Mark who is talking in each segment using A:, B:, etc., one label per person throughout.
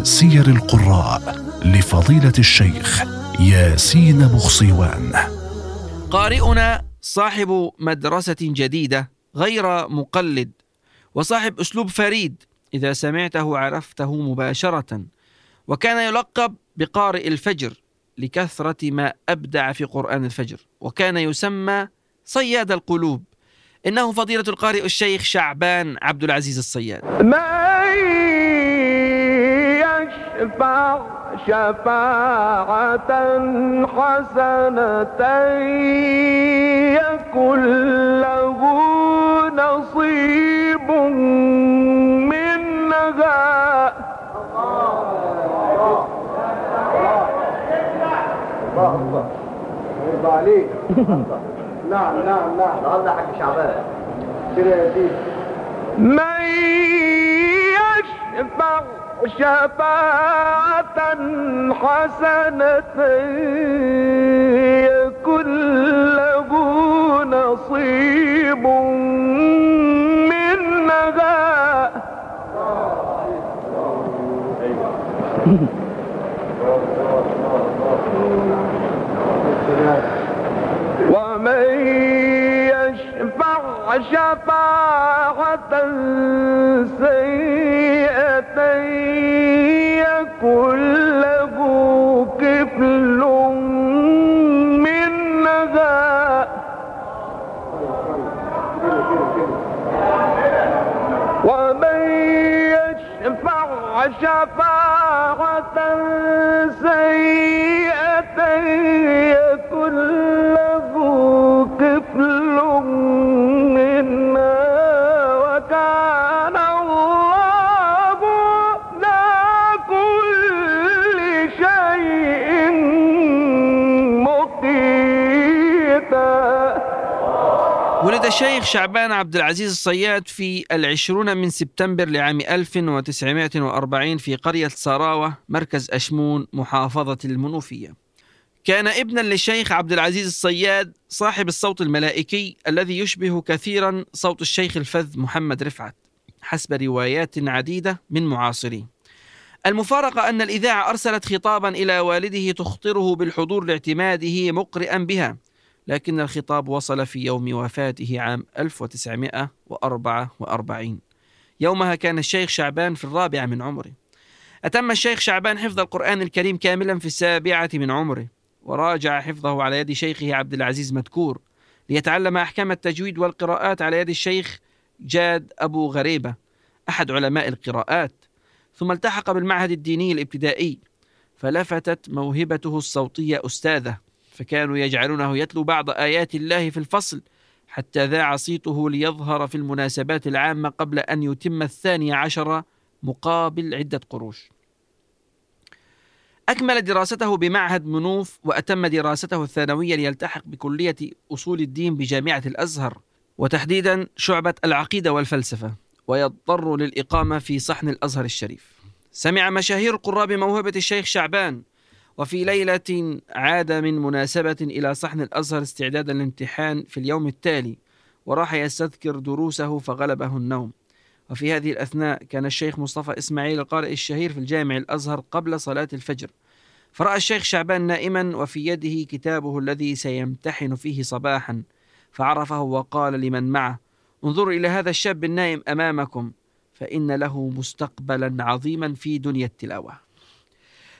A: من سير القراء لفضيلة الشيخ ياسين بخصيوان.
B: قارئنا صاحب مدرسة جديدة غير مقلد وصاحب أسلوب فريد إذا سمعته عرفته مباشرة. وكان يلقب بقارئ الفجر لكثرة ما أبدع في قرآن الفجر. وكان يسمى صياد القلوب. إنه فضيلة القارئ الشيخ شعبان عبد العزيز الصياد.
C: من يشفع شفاعة حسنة يكن له نصيب منها.
D: الله عليك نعم نعم نعم. النهارده حاج شعبان. كده يا سيدي
C: من يشفع شفاعة حسنة يكن له نصيب منها. ومن يشفع شفاعة يشفع شفاعة سيئة يكن
B: ولد الشيخ شعبان عبد العزيز الصياد في العشرون من سبتمبر لعام 1940 في قرية سراوة مركز أشمون محافظة المنوفية. كان ابنا للشيخ عبد العزيز الصياد صاحب الصوت الملائكي الذي يشبه كثيرا صوت الشيخ الفذ محمد رفعت حسب روايات عديدة من معاصريه المفارقة أن الإذاعة أرسلت خطابا إلى والده تخطره بالحضور لاعتماده مقرئا بها. لكن الخطاب وصل في يوم وفاته عام 1944 يومها كان الشيخ شعبان في الرابعة من عمره. أتم الشيخ شعبان حفظ القرآن الكريم كاملا في السابعة من عمره وراجع حفظه على يد شيخه عبد العزيز مدكور ليتعلم أحكام التجويد والقراءات على يد الشيخ جاد أبو غريبة أحد علماء القراءات. ثم التحق بالمعهد الديني الابتدائي فلفتت موهبته الصوتية أستاذه. فكانوا يجعلونه يتلو بعض آيات الله في الفصل حتى ذاع صيته ليظهر في المناسبات العامة قبل أن يتم الثاني عشر مقابل عدة قروش. أكمل دراسته بمعهد منوف وأتم دراسته الثانوية ليلتحق بكلية أصول الدين بجامعة الأزهر وتحديدا شعبة العقيدة والفلسفة ويضطر للإقامة في صحن الأزهر الشريف. سمع مشاهير القراء بموهبة الشيخ شعبان وفي ليلة عاد من مناسبة إلى صحن الأزهر استعدادا للامتحان في اليوم التالي وراح يستذكر دروسه فغلبه النوم. وفي هذه الأثناء كان الشيخ مصطفى إسماعيل القارئ الشهير في الجامع الأزهر قبل صلاة الفجر. فرأى الشيخ شعبان نائما وفي يده كتابه الذي سيمتحن فيه صباحا. فعرفه وقال لمن معه انظروا إلى هذا الشاب النائم أمامكم فإن له مستقبلا عظيما في دنيا التلاوة.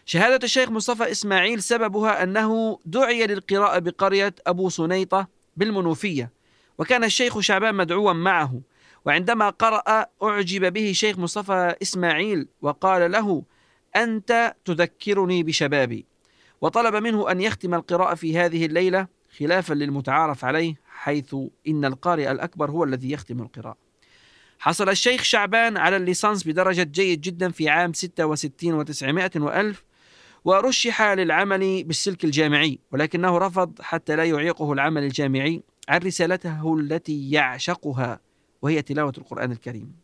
B: شهادة الشيخ مصطفى إسماعيل سببها أنه دعي للقراءة بقرية أبو سنيطة بالمنوفية وكان الشيخ شعبان مدعوا معه وعندما قرأ أعجب به شيخ مصطفى إسماعيل وقال له أنت تذكرني بشبابي وطلب منه أن يختم القراءة في هذه الليلة خلافا للمتعارف عليه حيث إن القارئ الأكبر هو الذي يختم القراءة. حصل الشيخ شعبان على الليسانس بدرجة جيد جدا في عام 66 و900 وألف ورشح للعمل بالسلك الجامعي ولكنه رفض حتى لا يعيقه العمل الجامعي عن رسالته التي يعشقها وهي تلاوة القرآن الكريم.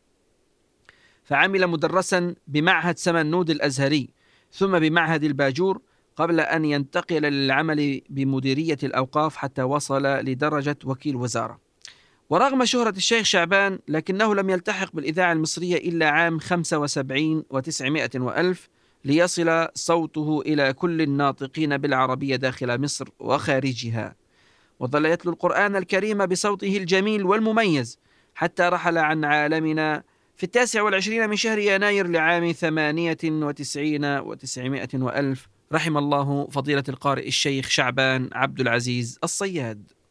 B: فعمل مدرسا بمعهد سمنود الأزهري ثم بمعهد الباجور قبل أن ينتقل للعمل بمديرية الأوقاف حتى وصل لدرجة وكيل وزارة. ورغم شهرة الشيخ شعبان لكنه لم يلتحق بالإذاعة المصرية إلا عام 75 وتسعمائة وألف ليصل صوته إلى كل الناطقين بالعربية داخل مصر وخارجها. وظل يتلو القرآن الكريم بصوته الجميل والمميز حتى رحل عن عالمنا في التاسع والعشرين من شهر يناير لعام ثمانية وتسعين وتسعمائة وألف. رحم الله فضيلة القارئ الشيخ شعبان عبد العزيز الصياد.